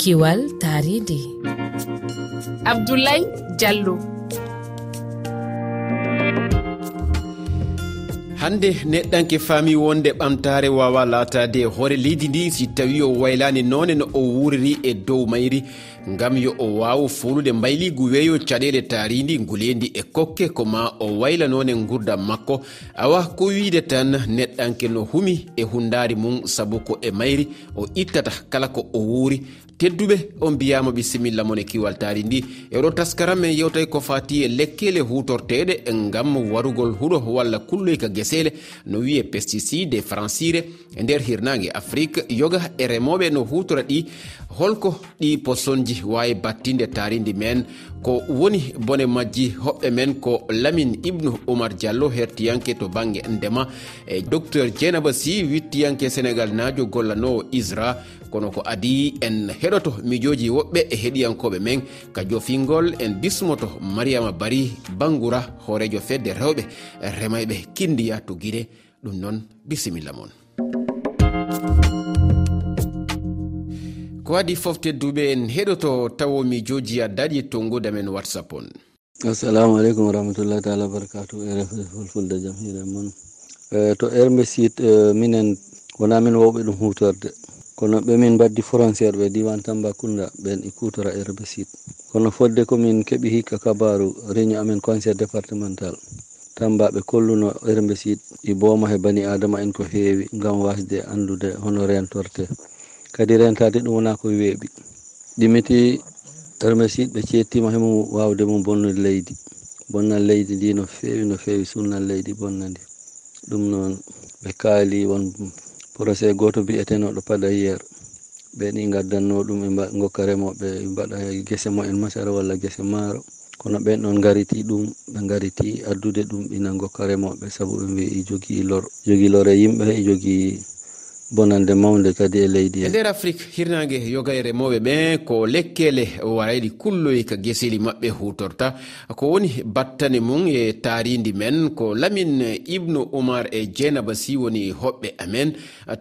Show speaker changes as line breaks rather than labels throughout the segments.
kiwal taridi
abdoulaye diallo.
hande neɗɗanke faami wonde ɓamtare wawa latade hoore leydi ndi si tawi o waylani none no o wuriri e dow mayri gam yo o wawa folude mbayligu weeyo caɗele taaridi guleydi e kokke ko ma o wayla none gurdam makko. Awa ko wiide tan neɗɗanke no humi e hundari mum saabu ko e mayri o ittata kala ko o wuuri. Tedduɓe o mbiyama bisimilla mon e kiwaltari ndi eɗo taskaram en yewtay ko fati e lekkele hutorteɗe gam warugol huuɗo walla kulloyka gese. sele no wiye pesticide e francire e nder hirnangue afrique. Yoga e remoɓe no hutora ɗi holko ɗi posonji wawi battinde taridi men. Ko woni bone majji hoɓɓe men ko lamin ibnu oumar diallo hertiyanke to banggue ndema e docteur dieynaba sy wittiyanke sénégal najo gollanowo isra. kono ko adi en heɗoto mijoji woɓɓe e heɗiyankoɓe men. Ka jofingol en bismoto mariama bari bangoura hoorejo fedde rewɓe remayɓe kindiya to guine ɗum noon bisimilla moon ko adi fof tedduɓe en heɗoto tawo mijoji a daɗi tongoda men whatsapp on.
Assalamu aleykum warahmatullah taala wabarakatu e fulfulde jam hiire moon eh, to herbe sit eh, minen wona min wowɓe ɗum hutorde. kono ɓe min mbaddi frontiére ɓe diwan tambakunda ɓen e kutora herbicide. Kono fodde komin keeɓi hikka kabaru réunion amen conseil départemental. Tamba ɓe kolluno herbicide sud e booma he bani adama en ko heewi ngam wasde andude hono rentorte kadi rentade ɗum wona ko weeɓi. Ɗimiti herbe ɓe cettima hemo wawde mum bonnude leydi. Bonnal leydi ndi no feewi no feewi sunnal leydi bonnandi ɗum noon ɓe kaali won procé goto mbi'etenoɗo padayer ɓe ni gaddanno ɗum e gokka remoɓe e mbaɗa guese mumen masara walla guese maaro. Kono ɓen ɗon gariti ɗum ɓe gariti addude ɗum ina gokka remoɓe saabu ɓe mbi i jogii lor jogii lore yimɓe i jogii bonande mawde kadi e leydi
e nder afrique hirnangue yoga e remoɓe ɓe ko lekkele warayɗi kulloy ka gueseli mabɓe hutorta. Ko woni battane mum e taridi men ko lamin ibnu oumar e dieynaba sy woni hoɓɓe amen.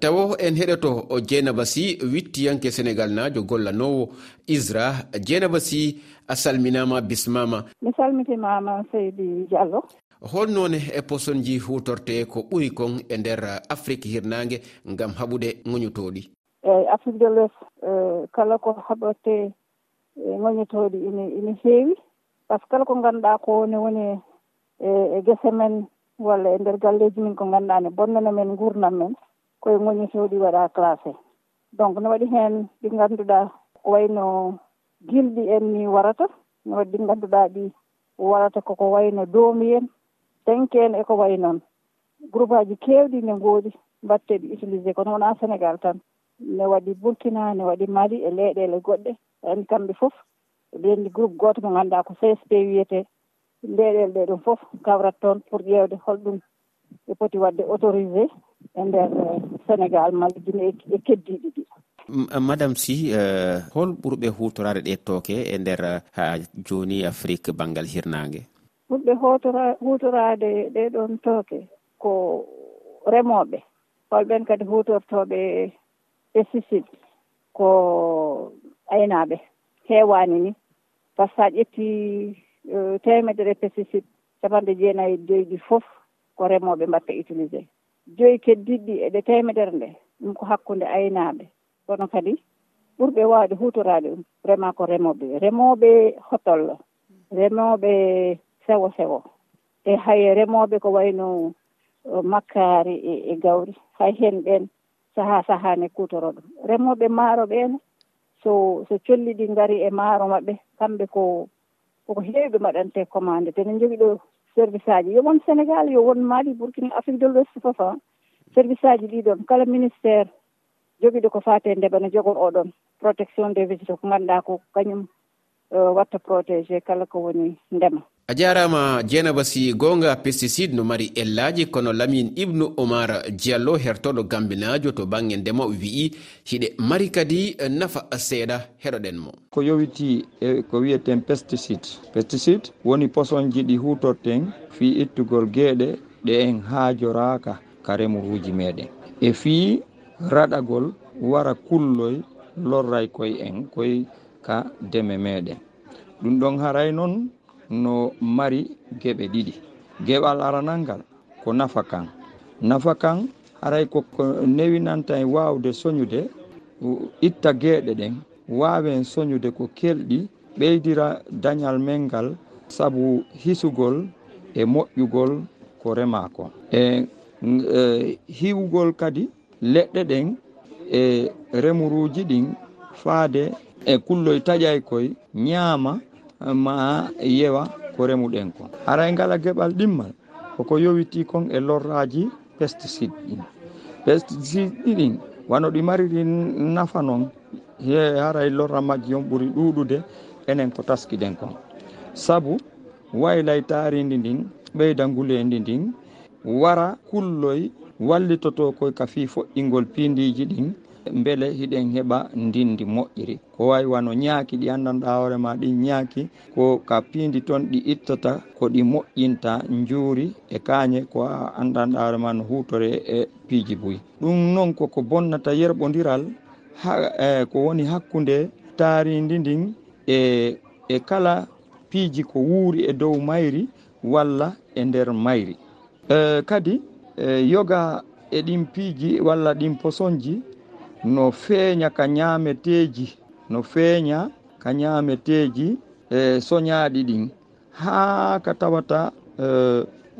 Tawa en heɗoto dieynaba sy wittiyanke sénégal najo gollanowo isra. Dieynaba sy a salminama bismama.
Mi salmitimama seydi diallo.
holnon e posonji hutorte ko ɓuri kon e nder afrique hirnangue gam haɓude ŋoñotoɗi
eyyi afrique de l' est eh, kala ko haɓate ŋoñotoɗi eh, ine ine heewi. Par ce que kala ko ganduɗa ko ne woni e, e guese men walla e nder galleji min ko ganduɗa ne bonnana men gurdam men koye ŋoñotoɗi waɗa classé. Donc ne waɗi hen ɗi ganduɗa ko wayno gilɗi en ni warata. Ne waɗi ɗi ganduɗa ɗi warata koko wayno doomi en. Tenke en eko wayi noon. Groupe aji kewɗi ne ngoodi mbatteɗi utilisé kono wona Sénégal tan. Ne waɗi Burkina ne waɗi Mali e leyɗele goɗɗe. En kamɓe fof ɓenndi groupe :fra goto mo ganduɗa ko CSP wiyete leyɗele ɗe ɗum fof kawrat toon pour :fra ƴewde holɗum ɓe poti wadde autorisé e nder eh, Sénégal malla Guinée e, e keddiɗi ɗi.
Eh, madame Sy %e hol ɓurɓe hutorade ɗe tooke e nder ha joni Afrique banggal hirnangue
ɓurɓe hotorade hutorade ɗeɗon tooke ko remoɓe holɓen kadi hutortoɓe pesticide :fra ko aynaɓe hewani ni par :fra ce :fra que :fra sa ƴetti %e temedere pesticide capanɗe jeenayyi e joyyi ɗi foof ko remoɓe mbatta utilisé joyi keddiɗɗi keddiɗi ɗi e temedere nde ɗum ko hakkude aynaɓe kono kadi ɓurɓe wawde hutorade ɗum vraiment ko remoɓe remoɓe hotollo remoɓe sewo sewo. E hay remoɓe ko wayno makkari e, e gawri. Hay hen ɓen saaha ne kutoro ɗum. Remoɓe maaro ɓene so so colli ɗi gaari e maaro maɓɓe kamɓe ko koko heewi ɓe mbaɗante commande. Te ne jogui ɗo service aji yo won sénégal yo won mali burkina afrique de l' ouest foof han ah. service aji ɗiɗon kala ministére joguiɗo ko fate ndeɓa ne jogo oɗon protection des végétaux ko ganduɗa ko kañum watta protégé kala ko woni ndema.
a jarama dieynaba si gonga pesticide no mari ellaji kono lamin ibnu omar diallo hertoɗo gambinajo to banggue ndema o wi'i hiɗe mari kadi nafa seeɗa heɗoɗen mo.
Ko yowiti e ko wiyeten pesticide. Pesticide woni posonji ɗi hutorten fi ittugol gueɗe ɗe en haajoraka ka remoruji meɗen. E fi raɗagol wara kulloy lorray koye en koye ka deme meɗen. Ɗum ɗon haray noon no mari geɓe ɗiɗi. Geɓal aranal ngal ko nafa kan. Nafa kan haray koko newinanta e wawde soñude itta gueɗe ɗen wawen soñude ko kelɗi ɓeydira dañal men ngal saabu hisugol e moƴƴugol ko rema ko e, e hiwugol kadi leɗɗe ɗen e remuruji ɗin faade e kulloye taƴay koye ñaama ma yewa ko remuɗen ko haray e ngala gueɓal ɗimmal koko yowiti kon e lorraji pesticide ɗin. Pesticide ɗiɗin wano ɗi mariri nafa noon haray e lorra majji on ɓuuri ɗuɗude enen ko taskiɗen kon. Saabu waylay taaridi ndin ɓeyda nguleydi ndin wara kulloy wallitoto koy ka fi foɗɗingol pindiji ɗin beele hiɗen heɓa ndindi moƴƴiri. Ko wawi wano ñaaki ɗi andanɗa hoorema ɗin ñaaki. Ko ka piindi toon ɗi ittata ko ɗi moƴƴinta juuri e kaañe ko andanɗa hoorema no hutore e piiji buyi ɗum noon koko bonnata yerɓodiral ha eh, ko woni hakkunde taaridi ndin e e kala piiji ko wuuri e dow mayri walla e nder mayri. Eh, kadi eh, yoga e ɗin piiji walla ɗin posonji no feeña ka ñaameteeji no feeña ka ñaameteeji e soñaaɗi ɗin. Haa ka tawata e,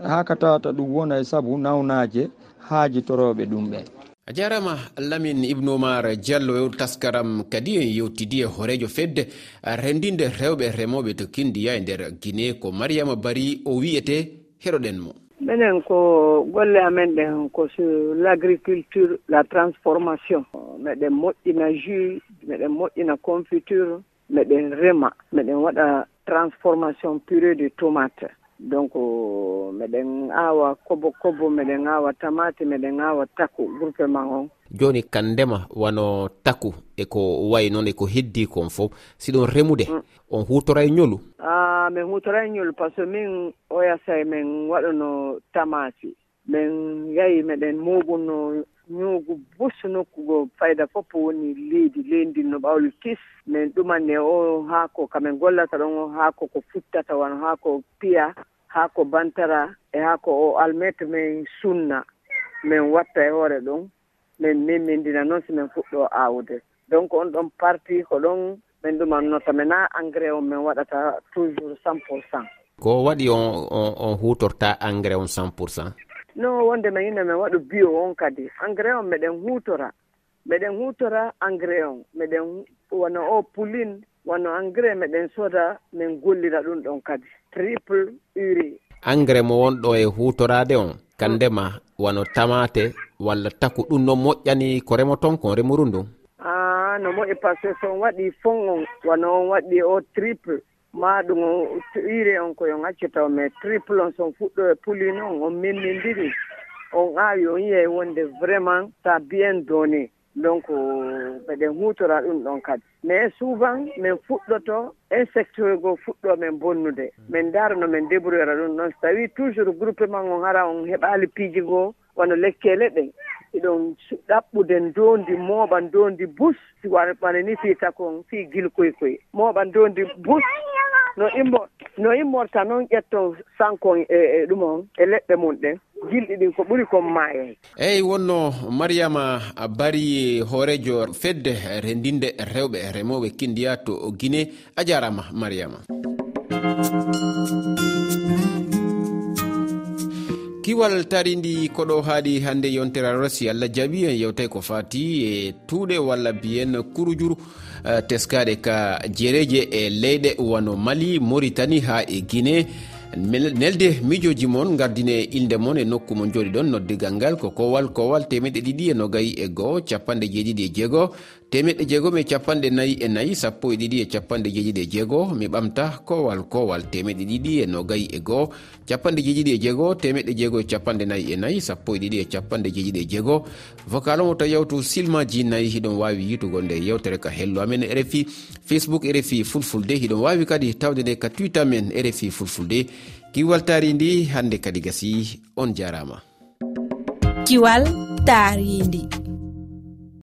haa ka tawata ɗum wona e sabu nawnaaje haajitorooɓe ɗum ɓe
a jarama lamin ibnu oumar diallo e taskaram kadi en yewtidi e, e hoorejo fedde rendinde rewɓe remoɓe to kindiya e nder guine ko mariama bari o wiyete heɗoɗen mo.
minen ko golle amen ɗen ko sur l' agriculture la transformation. Meɗen moƴƴina jus meɗen moƴƴina confiture meɗen rema meɗen waɗa transformation purée de tomate. donc euh, meɗen awa kobo kobo meɗen awa tamate meɗen awa taku groupement on
joni ka ndema wano taku eko wayi noon eko heddi kon fof siɗon remude. Mm. on hutora e ñolu
a ah, min hutora e ñolu par ce que min oyasay min waɗano tamati. Min yeeyi meɗen muɓuno ñuugu bus nokkugo fayda fof woni leydi leydi no ɓawli tis. Min ɗumanne o haako kamin gollata ɗon o haako ko futtata won haako piya haako bantara e haako o almete min sunna. Min watta e hoore ɗum min mimmindina noon si min fuɗɗo aawde. Donc on ɗon parti ko ɗon min ɗumannota mina engrais on min waɗata toujours cent pour cent.
Ko waɗi on, on hutorta engrais on cent pour cent?
no wonde min inna min waɗa bio on kadi. Engrais on meɗen hutora meɗen hutora engrais on. Meɗen wono o pulin wono engrais meɗen soda min gollira ɗum ɗon kadi. Triple uri
engrais mo wonɗo e hutorade on. Kandema wano tamate walla taku ɗum no moƴƴani ko remo ton kon remuru ndun
a ah, no moƴƴi par ce que so on waɗi fon on. Wono on waɗi o triple. ma ɗum ire on koyon accata o mais triple on son fuɗɗo e pulino on on mimmindiri on aawi on yiyay e wonde vraiment ta bien donné donc euh, ɓeɗen hutora ɗum ɗon kadi. Mais souvent min fuɗɗoto insecteur go fuɗɗo min bonnude. Min ndaara no min débrouillera ɗum ɗon so tawi toujours groupement on hara on heɓali piiji goo wono lekkele ɗen iɗon ɗaɓɓude ndondi mooɓan ndondi bus. Wana ni fii takon fii gilkoykoye. Mooɓan ndondi bus. no immo no immorta noon ƴetton sankon e, e e ɗum on e leɗɗe mum ɗen. Gilɗi ɗin ko ɓuri kon maayen
eyyi wonno mariama bari hoorejo fedde rendinde rewɓe e remoɓe kindiya to guine a jarama mariama. kiwal taridi koɗo haaɗi hande yontere si allah jaaɓi en yewtay ko fati e tuuɗe walla biyen kurujuru eh, teskaɗe ka jereje e leyɗe wano mali maritani ha e guinée. nelde mijoji moon gardine e ilde moon e nokku mo jooɗi ɗon noddigal ngal ko kowal kowal temeɗe ɗiɗi e nogayi e goho capanɗe jeeɗiɗi e jeego temeɗɗe jeegom e, e, e, e capanɗe nayi e nayi sappo e ɗiɗi e capanɗe jeeɗiɗi e jeego mi ɓamta kowal kowal temeɗɗe ɗiɗi e nogayi e goho capanɗe jeeɗiɗi e jeego temeɗɗe jeego e capanɗe nayi e nayi sappo e ɗiɗi e capanɗe jeeɗiɗi e jeego vocal omo to yawtu silmaji nayi hiɗon wawi yitugo nde yewtere ka hello amen. Rfi facebook rfi fulfulde hiɗon wawi kadi tawde nde ka twitter men rfi fulfulde. kiwal taridi hande kadi gasi on jarama.
Kiwal taridi